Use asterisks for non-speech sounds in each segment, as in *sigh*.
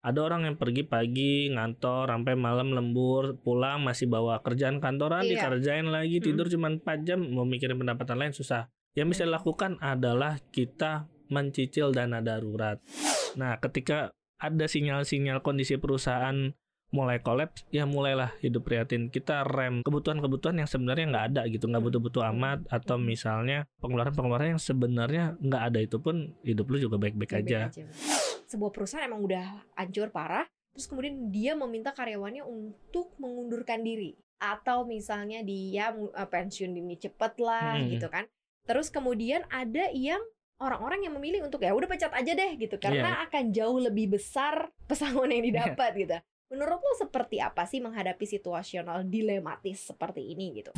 Ada orang yang pergi pagi ngantor sampai malam lembur, pulang masih bawa kerjaan kantoran Iya. dikerjain lagi, tidur cuma 4 jam, mau mikirin pendapatan lain susah. Yang bisa dilakukan adalah kita mencicil dana darurat. Nah, ketika ada sinyal-sinyal kondisi perusahaan mulai kolaps, ya mulailah hidup prihatin. Kita rem kebutuhan-kebutuhan yang sebenarnya nggak ada gitu, nggak butuh-butuh amat. Atau misalnya pengeluaran-pengeluaran yang sebenarnya nggak ada itu pun hidup lu juga baik-baik aja. Sebuah perusahaan emang udah hancur parah, terus kemudian dia meminta karyawannya untuk mengundurkan diri atau misalnya dia eh, pensiun dini cepet lah Hmm. gitu kan. Terus kemudian ada yang orang-orang yang memilih untuk ya udah pecat aja deh gitu karena akan jauh lebih besar *laughs* pesangon yang didapat gitu. Menurut lo seperti apa sih menghadapi situasional dilematis seperti ini gitu?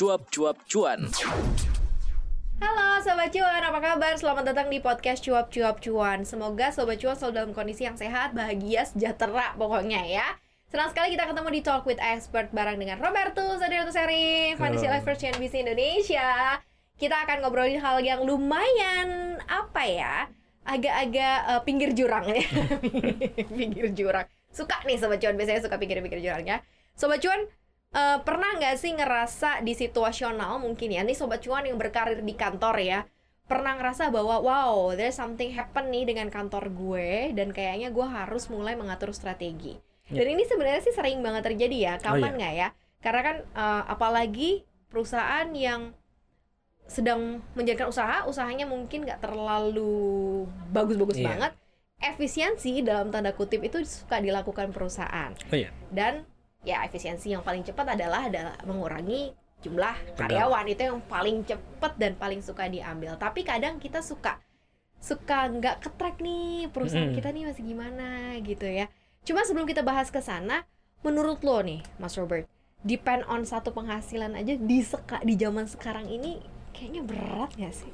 Cuap-cuap cuan. Halo Sobat Cuan, apa kabar? Selamat datang di podcast Cuap Cuap Cuan Semoga Sobat Cuan selalu dalam kondisi yang sehat, bahagia, sejahtera pokoknya ya Senang sekali kita ketemu di Talk with Expert bareng dengan Roberto Sadiratu Seri Financial. Expert CNBC Indonesia Kita akan ngobrolin hal yang lumayan, apa ya Agak-agak eh, pinggir jurang ya *laughs* Pinggir jurang Suka nih Sobat Cuan, biasanya suka pinggir-pinggir jurang ya Sobat Cuan, Eh, pernah nggak sih ngerasa di situasional mungkin ya, ini sobat cuan yang berkarir di kantor ya, pernah ngerasa bahwa wow, there's something happen nih dengan kantor gue dan kayaknya gue harus mulai mengatur strategi. Ya. Dan ini sebenarnya sih sering banget terjadi ya, kapan nggak ya? Karena kan eh, apalagi perusahaan yang sedang menjalankan usaha, usahanya mungkin nggak terlalu bagus-bagus Iya. banget. Efisiensi dalam tanda kutip itu suka dilakukan perusahaan Oh iya. dan ya efisiensi yang paling cepat adalah adalah mengurangi jumlah karyawan. Itu yang paling cepat dan paling suka diambil. Tapi kadang kita suka suka nggak ketrek nih perusahaan Mm-mm. kita nih masih gimana gitu ya. Cuma sebelum kita bahas ke sana menurut lo nih Mas Robert depend on satu penghasilan aja di seka, di zaman sekarang ini kayaknya berat gak sih?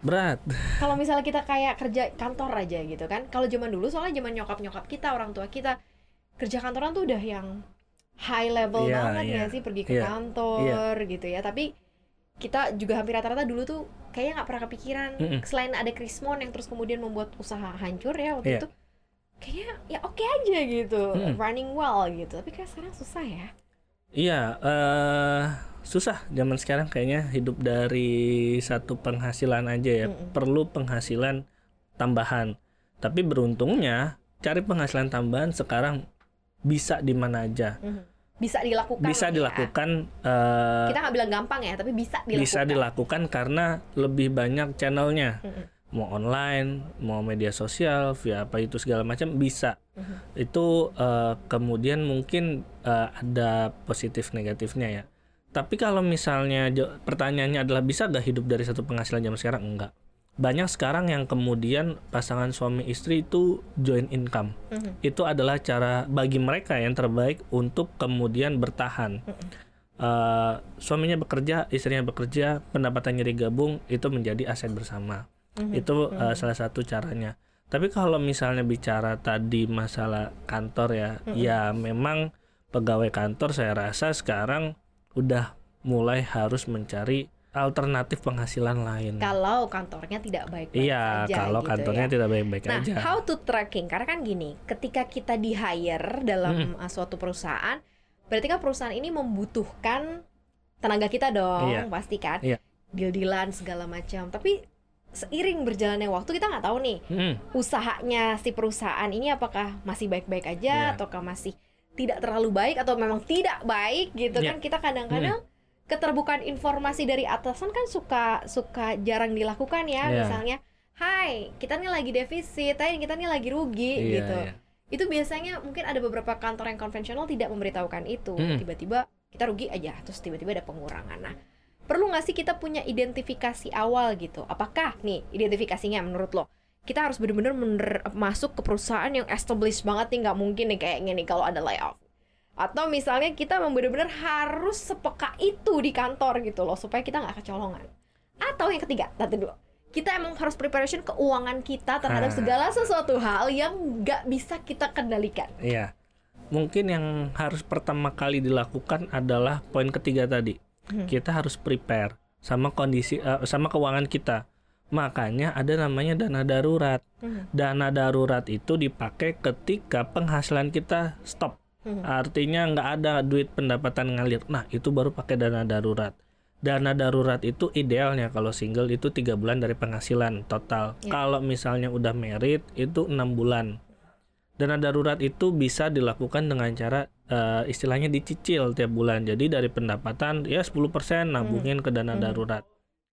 Berat. *laughs* kalau misalnya kita kayak kerja kantor aja gitu kan. Kalau zaman dulu soalnya zaman nyokap nyokap kita orang tua kita kerja kantoran tuh udah yang high level Iya, banget iya. ya sih pergi ke Iya, kantor gitu ya tapi kita juga hampir rata-rata dulu tuh kayaknya nggak pernah kepikiran Mm-mm. selain ada Krismon yang terus kemudian membuat usaha hancur ya waktu Iya. itu kayaknya ya oke aja gitu Mm-mm. running well gitu tapi kayak sekarang susah ya Iya, eh susah zaman sekarang kayaknya hidup dari satu penghasilan aja ya. Mm-mm. Perlu penghasilan tambahan. Tapi beruntungnya cari penghasilan tambahan sekarang bisa di mana aja. Mhm. Bisa dilakukan Bisa ya. dilakukan eh, kita nggak bilang gampang ya tapi bisa dilakukan bisa dilakukan karena lebih banyak channelnya. Mm-mm. Mau online, mau media sosial, via apa itu segala macam bisa. Mhm. Itu eh, kemudian mungkin eh, ada positif negatifnya ya. Tapi kalau misalnya pertanyaannya adalah bisa gak hidup dari satu penghasilan zaman sekarang? Enggak. Banyak sekarang yang kemudian pasangan suami istri itu joint income. Mhm. Itu adalah cara bagi mereka yang terbaik untuk kemudian bertahan. Eh, suaminya bekerja, istrinya bekerja, pendapatannya digabung, itu menjadi aset bersama Mhm. itu uh, Mhm. salah satu caranya. Tapi kalau misalnya bicara tadi masalah kantor ya, Mm-mm. ya memang pegawai kantor saya rasa sekarang udah mulai harus mencari alternatif penghasilan lain. kalau kantornya tidak baik-baik Iya, saja kalau gitu kantornya ya. tidak baik-baik Nah, aja. how to tracking? Karena kan gini, ketika kita di hire dalam Hmm. suatu perusahaan, berarti kan perusahaan ini membutuhkan tenaga kita dong, Iya. pasti kan? Iya. Deal-dealan segala macam. Tapi seiring berjalannya waktu kita nggak tahu nih Mm, usahanya si perusahaan ini apakah masih baik-baik aja Iya. ataukah masih tidak terlalu baik atau memang tidak baik gitu Iya. kan kita kadang-kadang keterbukaan informasi dari atasan kan suka suka jarang dilakukan ya. Iya. misalnya Hai kita nih lagi defisit, hai kita nih lagi rugi iya, gitu. iya. itu biasanya mungkin ada beberapa kantor yang konvensional tidak memberitahukan itu. Mm. tiba-tiba kita rugi aja terus tiba-tiba ada pengurangan. Nah perlu nggak sih kita punya identifikasi awal gitu? Apakah nih identifikasinya menurut lo? Kita harus benar-benar masuk ke perusahaan yang established banget nih nggak mungkin nih kayaknya nih kalau ada layoff atau misalnya kita memang benar-benar harus sepeka itu di kantor gitu loh supaya kita nggak kecolongan atau yang ketiga tadi dulu kita emang harus preparation keuangan kita terhadap Ah. segala sesuatu hal yang nggak bisa kita kendalikan Iya. mungkin yang harus pertama kali dilakukan adalah poin ketiga tadi. Hmm. Kita harus prepare sama kondisi eh, sama keuangan kita. Makanya ada namanya dana darurat. Hmm. Dana darurat itu dipakai ketika penghasilan kita stop. Hmm. Artinya nggak ada duit pendapatan ngalir. Nah itu baru pakai dana darurat. Dana darurat itu idealnya kalau single itu tiga bulan dari penghasilan total. Ya. Kalau misalnya udah merit itu enam bulan. Dana darurat itu bisa dilakukan dengan cara eh, istilahnya dicicil tiap bulan. Jadi dari pendapatan ya 10% nabungin ke dana Hmm. darurat.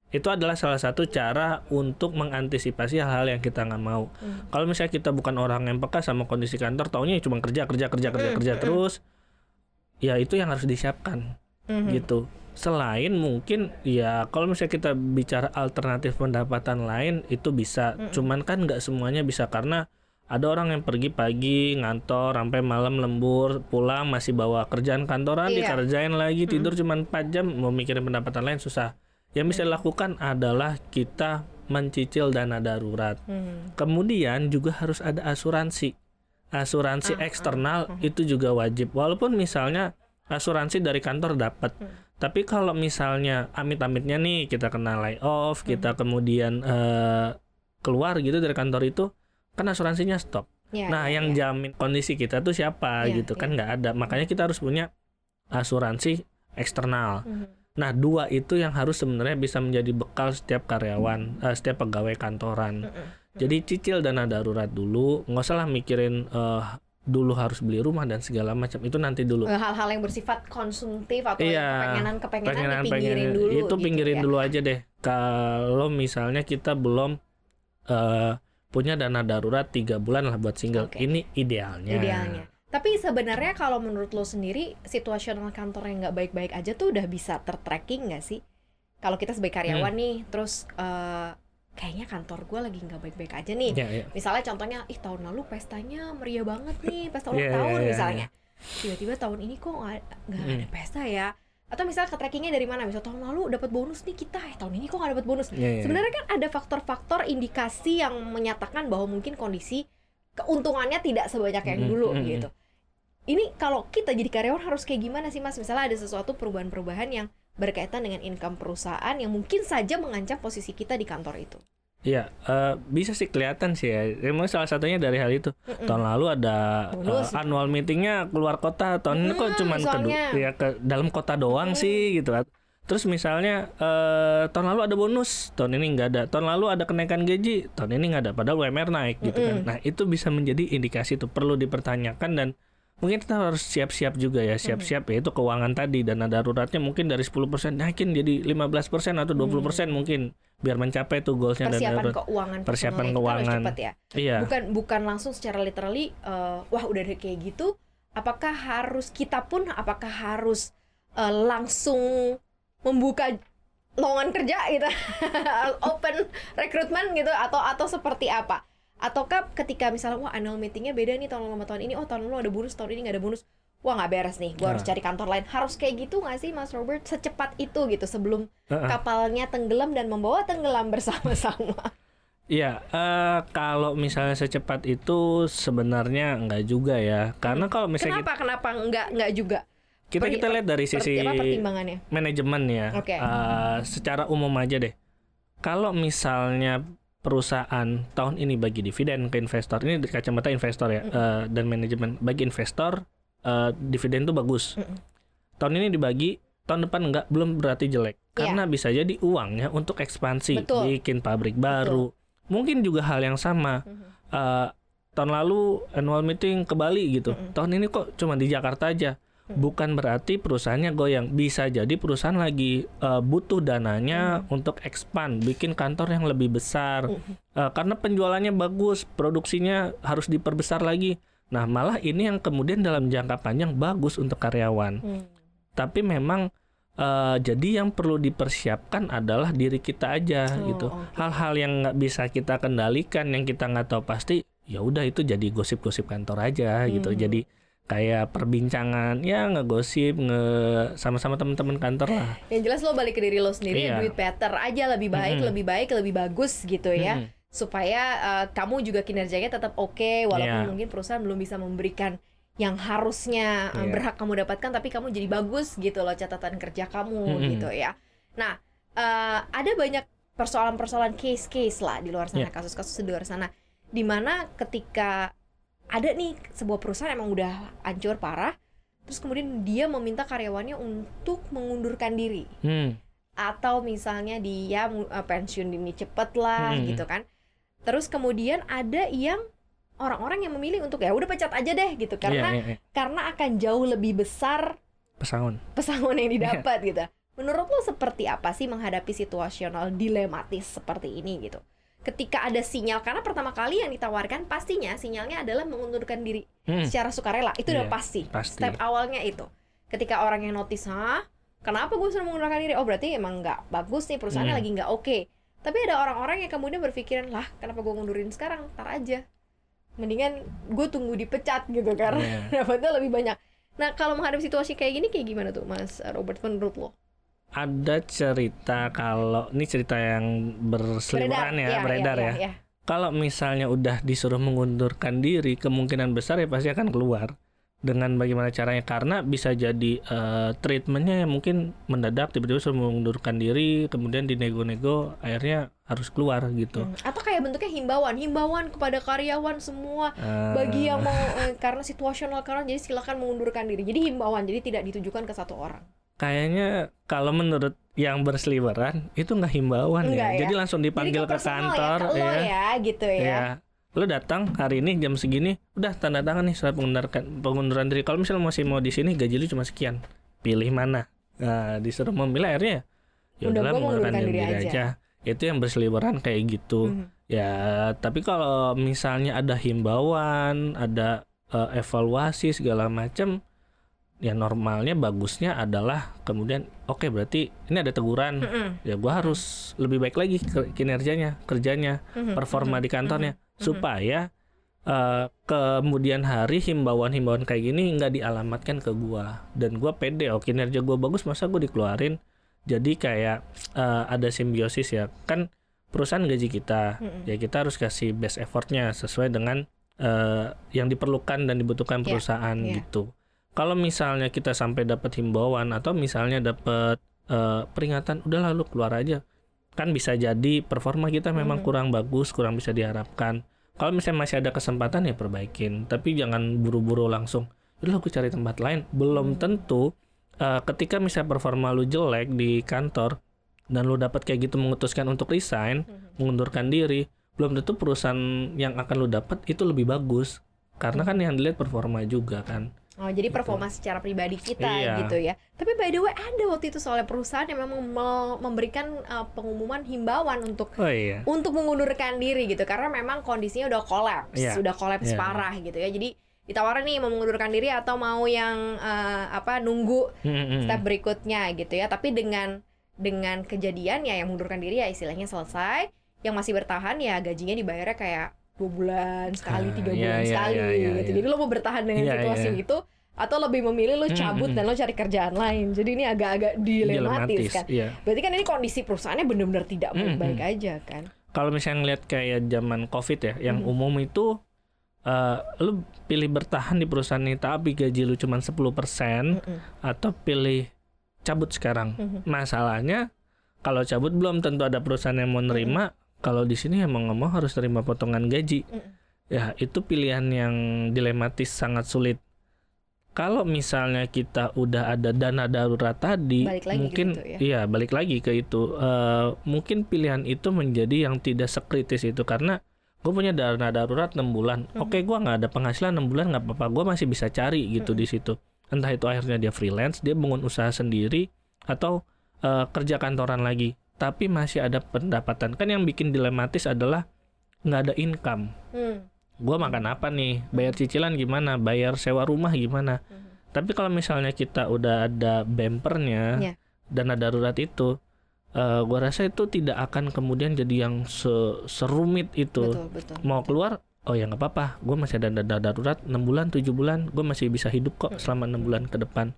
Itu adalah salah satu cara untuk mengantisipasi hal-hal yang kita nggak mau. Hmm. Kalau misalnya kita bukan orang yang peka sama kondisi kantor, taunya cuma kerja kerja kerja kerja kerja mm, terus, ya itu yang harus disiapkan Mhm. gitu. Selain mungkin ya kalau misalnya kita bicara alternatif pendapatan lain itu bisa, Mm-mm. cuman kan nggak semuanya bisa karena ada orang yang pergi pagi ngantor sampai malam lembur pulang masih bawa kerjaan kantoran Iya. dikerjain lagi tidur cuman 4 jam mau mikirin pendapatan lain susah. Yang bisa dilakukan adalah kita mencicil dana darurat. Hmm. Kemudian juga harus ada asuransi. Asuransi Ah, ah, eksternal itu juga wajib. Walaupun misalnya asuransi dari kantor dapat. Hmm. Tapi kalau misalnya amit-amitnya nih kita kena layoff, kita kemudian eh, keluar gitu dari kantor itu, kan asuransinya stop. Ya, nah, ya, yang ya. jamin kondisi kita tuh siapa Iya, gitu kan iya. nggak ada. Makanya kita harus punya asuransi eksternal. Mhm. Nah, dua itu yang harus sebenarnya bisa menjadi bekal setiap karyawan, eh, setiap pegawai kantoran. Jadi cicil dana darurat dulu, nggak usah lah mikirin eh, dulu harus beli rumah dan segala macam itu nanti dulu. Eh, hal-hal yang bersifat konsumtif atau Iya, yang kepengenan-kepengenan Pengenan dipinggirin pengen dulu itu gitu pinggirin ya. dulu aja deh. Kalau misalnya kita belum eh, punya dana darurat tiga bulan lah buat single, Oke. ini idealnya. idealnya. Tapi sebenarnya kalau menurut lo sendiri situasional kantor yang nggak baik-baik aja tuh udah bisa tertracking nggak sih? Kalau kita sebagai karyawan Hmm. nih, terus eh, kayaknya kantor gue lagi nggak baik-baik aja nih. Ya, ya. Misalnya contohnya, ih tahun lalu pestanya meriah banget nih, pesta ulang Iya, tahun iya, iya, misalnya. Tiba-tiba tahun ini kok nggak Hmm. ada pesta ya? Atau misalnya ke trackingnya dari mana? Misalnya tahun lalu dapat bonus nih kita, eh tahun ini kok nggak dapat bonus? Ya, ya. Sebenarnya kan ada faktor-faktor indikasi yang menyatakan bahwa mungkin kondisi keuntungannya tidak sebanyak yang Mm, dulu mm, mm. gitu. Ini kalau kita jadi karyawan harus kayak gimana sih Mas? Misalnya ada sesuatu perubahan-perubahan yang berkaitan dengan income perusahaan yang mungkin saja mengancam posisi kita di kantor itu. Iya, eh, bisa sih kelihatan sih ya. Emang salah satunya dari hal itu. Mm-mm. Tahun lalu ada Bonus. eh, annual meetingnya keluar kota. Tahun ini kok Hmm, cuman ke, ya, ke dalam kota doang Hmm. sih gitu. Terus misalnya eh, tahun lalu ada bonus, tahun ini nggak ada. Tahun lalu ada kenaikan gaji, tahun ini nggak ada. Padahal UMR naik gitu kan. Mm-mm. Nah itu bisa menjadi indikasi itu perlu dipertanyakan dan mungkin kita harus siap-siap juga ya. Siap-siap ya itu keuangan tadi dana daruratnya mungkin dari 10% naikin jadi 15% atau 20% mungkin biar mencapai tuh goalsnya dana Hmm. Persiapan darurat. keuangan Persiapan keuangan. cepat ya. Iya. Bukan bukan langsung secara literally eh, wah udah kayak gitu, apakah harus kita pun apakah harus eh, langsung membuka lowongan kerja gitu *laughs* open rekrutmen gitu atau atau seperti apa ataukah ketika misalnya wah annual meetingnya beda nih tahun lalu sama tahun ini oh tahun lalu ada bonus tahun ini nggak ada bonus wah nggak beres nih gua harus Nah. cari kantor lain harus kayak gitu nggak sih mas Robert secepat itu gitu sebelum Heeh. kapalnya tenggelam dan membawa tenggelam bersama-sama Iya, eh, kalau misalnya secepat itu sebenarnya enggak juga ya. Karena kalau misalnya kenapa kenapa nggak nggak juga kita kita, per- lihat dari Per- sisi apa pertimbangannya manajemen ya. Oke. Eh, secara umum aja deh. Kalau misalnya perusahaan tahun ini bagi dividen ke investor, ini di kacamata investor ya eh, dan manajemen bagi investor eh, dividen itu bagus. Mm-mm. Tahun ini dibagi, tahun depan enggak belum berarti jelek. Iya. Karena bisa jadi uangnya untuk ekspansi, Betul. bikin pabrik baru. Mungkin juga hal yang sama. Mhm. eh, tahun lalu annual meeting ke Bali gitu. Mm-mm. Tahun ini kok cuma di Jakarta aja. Mm. Bukan berarti perusahaannya goyang. Bisa jadi perusahaan lagi eh, butuh dananya untuk expand, bikin kantor yang lebih besar. Eh, karena penjualannya bagus, produksinya harus diperbesar lagi. Nah, malah ini yang kemudian dalam jangka panjang bagus untuk karyawan. Hmm. Tapi memang eh, jadi yang perlu dipersiapkan adalah diri kita aja Oh, gitu. Hal-hal yang nggak bisa kita kendalikan, yang kita nggak tahu pasti, ya udah itu jadi gosip-gosip kantor aja gitu. Hmm. Jadi kayak perbincangan, ya ngegosip, nge sama-sama teman-teman kantor lah. Yang jelas lo balik ke diri lo sendiri, Iya. duit better aja lebih baik, Mm-mm. lebih baik, lebih bagus gitu ya. Mm-mm. Supaya uh, kamu juga kinerjanya tetap oke walaupun Iya. mungkin perusahaan belum bisa memberikan yang harusnya uh, Iya. berhak kamu dapatkan tapi kamu jadi bagus gitu loh catatan kerja kamu Mm-mm. gitu ya. Nah, eh, ada banyak persoalan-persoalan case-case lah di luar sana, Iya. kasus-kasus di luar sana di mana ketika ada nih sebuah perusahaan emang udah hancur parah, terus kemudian dia meminta karyawannya untuk mengundurkan diri Hmm. atau misalnya dia eh, pensiun dini cepet lah Hmm. gitu kan. Terus kemudian ada yang orang-orang yang memilih untuk ya udah pecat aja deh gitu karena Iya, iya, iya. karena akan jauh lebih besar pesangon. pesangon yang Iya. didapat gitu. Menurut lo seperti apa sih menghadapi situasional dilematis seperti ini gitu? Ketika ada sinyal karena pertama kali yang ditawarkan pastinya sinyalnya adalah mengundurkan diri Hmm. secara sukarela itu udah Iya, pasti. pasti. Step awalnya itu. Ketika orang yang notice, "Hah? Kenapa gue suruh mengundurkan diri?" Oh, berarti emang nggak bagus nih perusahaannya Hmm. lagi nggak oke. Tapi ada orang-orang yang kemudian berpikiran, "Lah, kenapa gue ngundurin sekarang? Ntar aja." Mendingan gue tunggu dipecat gitu karena Iya. *laughs* dapatnya lebih banyak. Nah, kalau menghadapi situasi kayak gini kayak gimana tuh, Mas Robert menurut lo? Ada cerita kalau ini cerita yang berseliweran ya, beredar ya. ya. Kalau misalnya udah disuruh mengundurkan diri, kemungkinan besar ya pasti akan keluar. Dengan bagaimana caranya? Karena bisa jadi eh, treatmentnya yang mungkin mendadak tiba-tiba suruh mengundurkan diri, kemudian dinego-nego, akhirnya harus keluar gitu. Hmm, Atau kayak bentuknya himbauan, himbauan kepada karyawan semua Eh, bagi yang mau eh, karena situasional karena jadi silakan mengundurkan diri. Jadi himbauan, jadi tidak ditujukan ke satu orang. Kayaknya kalau menurut yang berseliweran itu nggak himbauan Enggak ya. ya? Jadi langsung dipanggil jadi ke personal kantor ya, ke lo ya, gitu ya. Iya. Lo datang hari ini jam segini, udah tanda tangan nih surat pengunduran pengunduran diri. Kalau misalnya masih mau di sini gaji lu cuma sekian. Pilih mana? Nah, disuruh memilih akhirnya ya Udah, udahlah mengundurkan diri, diri aja. aja. Itu yang berseliweran kayak gitu. Mhm. Ya, tapi kalau misalnya ada himbauan, ada eh, evaluasi segala macam, ya normalnya bagusnya adalah kemudian oke berarti ini ada teguran, Mhm. ya gua harus lebih baik lagi ke- kinerjanya, kerjanya, Mhm. performa Mhm. di kantornya Mhm. supaya eh, kemudian hari himbauan-himbauan kayak gini nggak dialamatkan ke gua dan gua pede oh kinerja gua bagus masa gua dikeluarin jadi kayak eh, ada simbiosis ya kan perusahaan gaji kita Mhm. ya kita harus kasih best effortnya sesuai dengan eh, yang diperlukan dan dibutuhkan Iya, perusahaan iya. gitu kalau misalnya kita sampai dapat himbauan atau misalnya dapat eh, peringatan udah lalu keluar aja. Kan bisa jadi performa kita memang Mhm. kurang bagus kurang bisa diharapkan. Kalau misalnya masih ada kesempatan ya perbaikin. Tapi jangan buru-buru langsung udah aku cari tempat lain. Belum Hmm. tentu eh, ketika misalnya performa lu jelek di kantor dan lu dapat kayak gitu memutuskan untuk resign Mhm. mengundurkan diri belum tentu perusahaan yang akan lu dapat itu lebih bagus. Karena kan yang dilihat performa juga kan Oh, jadi performa secara pribadi kita Iya. gitu ya. Tapi by the way ada waktu itu soalnya perusahaan yang memang me- memberikan uh, pengumuman himbauan untuk oh iya untuk mengundurkan diri gitu karena memang kondisinya udah kolaps, Iya. sudah kolaps Iya. parah gitu ya. Jadi ditawarin nih mau mengundurkan diri atau mau yang uh, apa nunggu step berikutnya gitu ya. Tapi dengan dengan kejadian ya yang mengundurkan diri ya istilahnya selesai, yang masih bertahan ya gajinya dibayarnya kayak dua bulan sekali, tiga iya, bulan iya, sekali iya, iya, gitu. iya. Jadi lo mau bertahan dengan Iya, situasi iya. itu atau lebih memilih lo cabut Mm-mm. dan lo cari kerjaan lain. Jadi ini agak-agak dilematis, kan. iya Berarti kan ini kondisi perusahaannya benar-benar tidak Mm-mm. baik-baik aja kan. kalau misalnya ngeliat kayak zaman covid ya yang Mhm. umum itu eh lu pilih bertahan di perusahaan ini tapi gaji lu cuma 10% Mm-mm. atau pilih cabut sekarang Mhm. masalahnya kalau cabut belum tentu ada perusahaan yang mau nerima kalau di sini emang nggak mau harus terima potongan gaji Mm-mm. ya itu pilihan yang dilematis sangat sulit kalau misalnya kita udah ada dana darurat tadi Balik lagi ke mungkin situ ya. iya balik lagi ke itu Eh, mungkin pilihan itu menjadi yang tidak sekritis itu karena gue punya dana darurat 6 bulan Mhm. oke gue nggak ada penghasilan 6 bulan nggak apa-apa gue masih bisa cari gitu Mhm. di situ entah itu akhirnya dia freelance dia bangun usaha sendiri atau eh, kerja kantoran lagi tapi masih ada pendapatan. Kan yang bikin dilematis adalah nggak ada income. Hmm. gue makan apa nih? Bayar cicilan gimana? Bayar sewa rumah gimana? Mhm. tapi kalau misalnya kita udah ada bempernya Iya. dana darurat itu eh gue rasa itu tidak akan kemudian jadi yang se- serumit itu. Betul, betul. mau keluar oh ya nggak apa-apa. Gue masih ada dana darurat 6 bulan 7 bulan gue masih bisa hidup kok selama enam bulan ke depan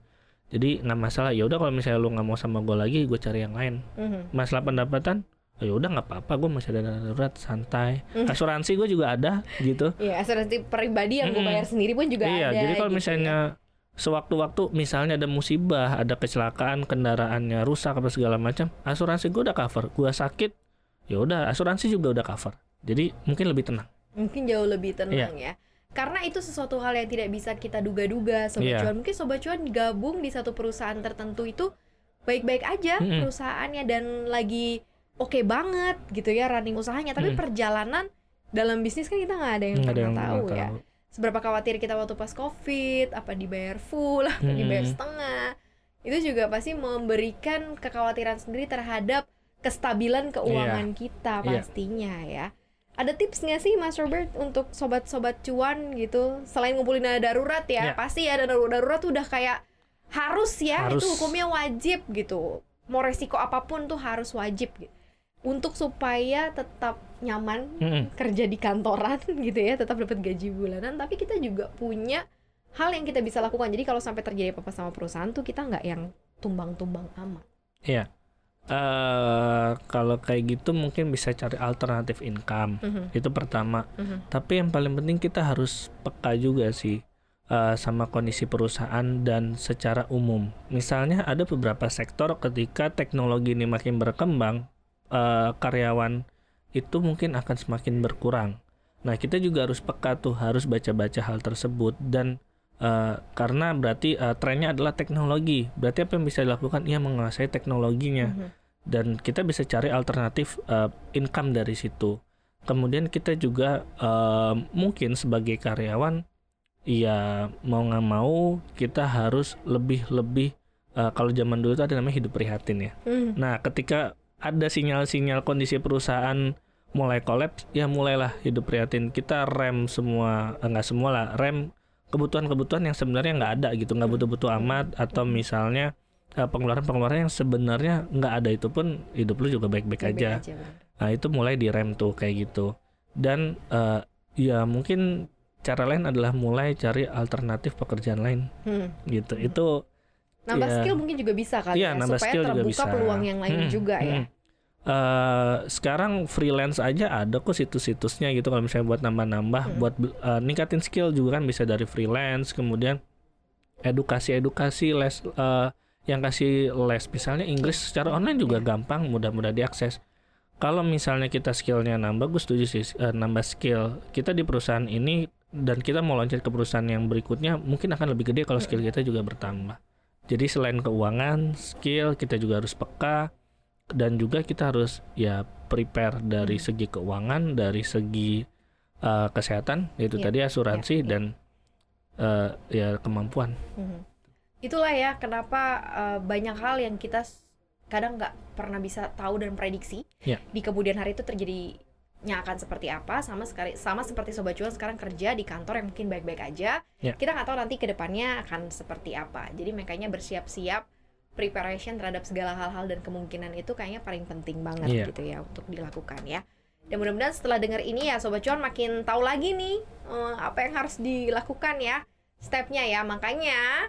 jadi nggak masalah ya udah kalau misalnya lu nggak mau sama gue lagi gue cari yang lain Mhm. masalah pendapatan oh, ya udah nggak apa-apa gue masih ada dana darurat santai Hmm. asuransi gue juga ada gitu Iya, asuransi pribadi yang gue Mm-mm. bayar sendiri pun juga iya ada. jadi kalau gitu misalnya sewaktu-waktu misalnya ada musibah ada kecelakaan kendaraannya rusak apa segala macam asuransi gue udah cover gue sakit ya udah asuransi juga udah cover jadi mungkin lebih tenang ya. mungkin jauh lebih Iya. tenang ya. Karena itu sesuatu hal yang tidak bisa kita duga-duga, sobat Iya. cuan. Mungkin sobat cuan gabung di satu perusahaan tertentu itu baik-baik aja Mm-mm. perusahaannya dan lagi oke banget gitu ya running usahanya. Tapi Mm. perjalanan dalam bisnis kan kita nggak ada yang ada pernah yang tahu ya. tahu. Seberapa khawatir kita waktu pas covid, apa dibayar full, *laughs* apa Mm-mm. dibayar setengah. Itu juga pasti memberikan kekhawatiran sendiri terhadap kestabilan keuangan kita Iya. pastinya ya. Ada tips nggak sih Mas Robert untuk sobat-sobat cuan gitu selain ngumpulin dana darurat ya Iya. pasti ya dana darurat tuh udah kayak harus ya Harus. itu hukumnya wajib gitu mau resiko apa pun tuh harus wajib gitu untuk supaya tetap nyaman Mm-mm. kerja di kantoran *laughs* gitu ya tetap dapat gaji bulanan tapi kita juga punya hal yang kita bisa lakukan jadi kalau sampai terjadi apa-apa sama perusahaan tuh kita nggak yang tumbang-tumbang amat Iya. Eh kalau kayak gitu mungkin bisa cari alternatif income. Mhm, Itu pertama. mhm. Tapi yang paling penting kita harus peka juga sih eh, sama kondisi perusahaan dan secara umum. Misalnya ada beberapa sektor ketika teknologi ini makin berkembang, eh, karyawan itu mungkin akan semakin berkurang. Nah, kita juga harus peka tuh, harus baca-baca hal tersebut dan eh, karena berarti eh, trennya adalah teknologi. Berarti apa yang bisa dilakukan? Ia menguasai teknologinya Mhm. Dan kita bisa cari alternatif uh, income dari situ. Kemudian kita juga uh, mungkin sebagai karyawan, ya mau nggak mau kita harus lebih lebih uh, kalau zaman dulu itu ada namanya hidup prihatin ya. Mhm. Nah ketika ada sinyal-sinyal kondisi perusahaan mulai kolaps, ya mulailah hidup prihatin. Kita rem semua, eh, nggak semua lah, rem kebutuhan-kebutuhan yang sebenarnya nggak ada gitu, nggak butuh-butuh amat atau misalnya eh, pengeluaran-pengeluaran yang sebenarnya nggak ada itu pun hidup lu juga baik-baik aja. Bener. Nah itu mulai direm tuh kayak gitu. Dan eh, ya mungkin cara lain adalah mulai cari alternatif pekerjaan lain Hmm. gitu. Itu Nambah Iya. skill mungkin juga bisa kali Iya, ya nambah supaya skill juga terbuka bisa. peluang yang lain Hmm, juga ya. hmm. Eh, sekarang freelance aja ada kok situs-situsnya gitu kalau misalnya buat nambah-nambah, Hmm. buat eh, ningkatin skill juga kan bisa dari freelance. Kemudian edukasi-edukasi les eh, yang kasih les misalnya Inggris secara online juga gampang, mudah-mudah diakses. Kalau misalnya kita skillnya nambah, gue setuju sih eh, nambah skill. Kita di perusahaan ini dan kita mau loncat ke perusahaan yang berikutnya mungkin akan lebih gede kalau skill kita juga bertambah. Jadi selain keuangan, skill kita juga harus peka dan juga kita harus ya prepare dari Hmm. segi keuangan, dari segi eh, kesehatan, yaitu Iya, tadi asuransi iya, iya. dan eh, ya kemampuan. Mhm. Itulah ya kenapa uh, banyak hal yang kita kadang nggak pernah bisa tahu dan prediksi Ya. di kemudian hari itu terjadinya akan seperti apa sama sekali sama seperti sobat cuan sekarang kerja di kantor yang mungkin baik-baik aja Ya. kita nggak tahu nanti ke depannya akan seperti apa jadi makanya bersiap-siap preparation terhadap segala hal-hal dan kemungkinan itu kayaknya paling penting banget Iya. gitu ya untuk dilakukan ya dan mudah-mudahan setelah dengar ini ya sobat cuan makin tahu lagi nih eh, apa yang harus dilakukan ya stepnya ya makanya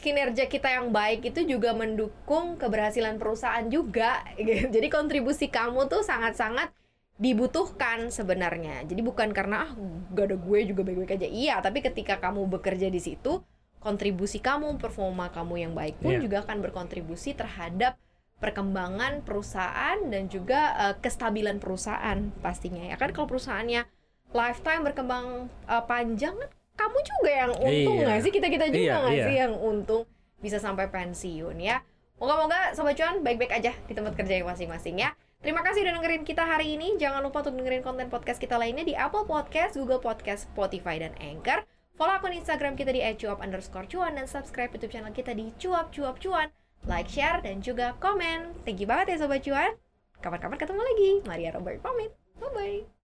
kinerja kita yang baik itu juga mendukung keberhasilan perusahaan juga *laughs* gitu. jadi kontribusi kamu tuh sangat-sangat dibutuhkan sebenarnya jadi bukan karena ah gak ada gue juga baik-baik aja iya tapi ketika kamu bekerja di situ kontribusi kamu performa kamu yang baik pun Iya. juga akan berkontribusi terhadap perkembangan perusahaan dan juga eh, kestabilan perusahaan pastinya ya kan kalau perusahaannya lifetime berkembang eh, panjang kan kamu juga yang untung Iya. sih kita kita juga Iya, nggak iya. sih yang untung bisa sampai pensiun ya moga-moga sobat cuan baik-baik aja di tempat kerja yang masing-masing ya Terima kasih udah dengerin kita hari ini. Jangan lupa untuk dengerin konten podcast kita lainnya di Apple Podcast, Google Podcast, Spotify, dan Anchor. Follow akun Instagram kita di @cuap underscore cuan dan subscribe YouTube channel kita di cuap cuap cuan. Like, share, dan juga komen. Thank you banget ya Sobat Cuan. Kapan-kapan ketemu lagi. Maria Robert pamit. Bye-bye.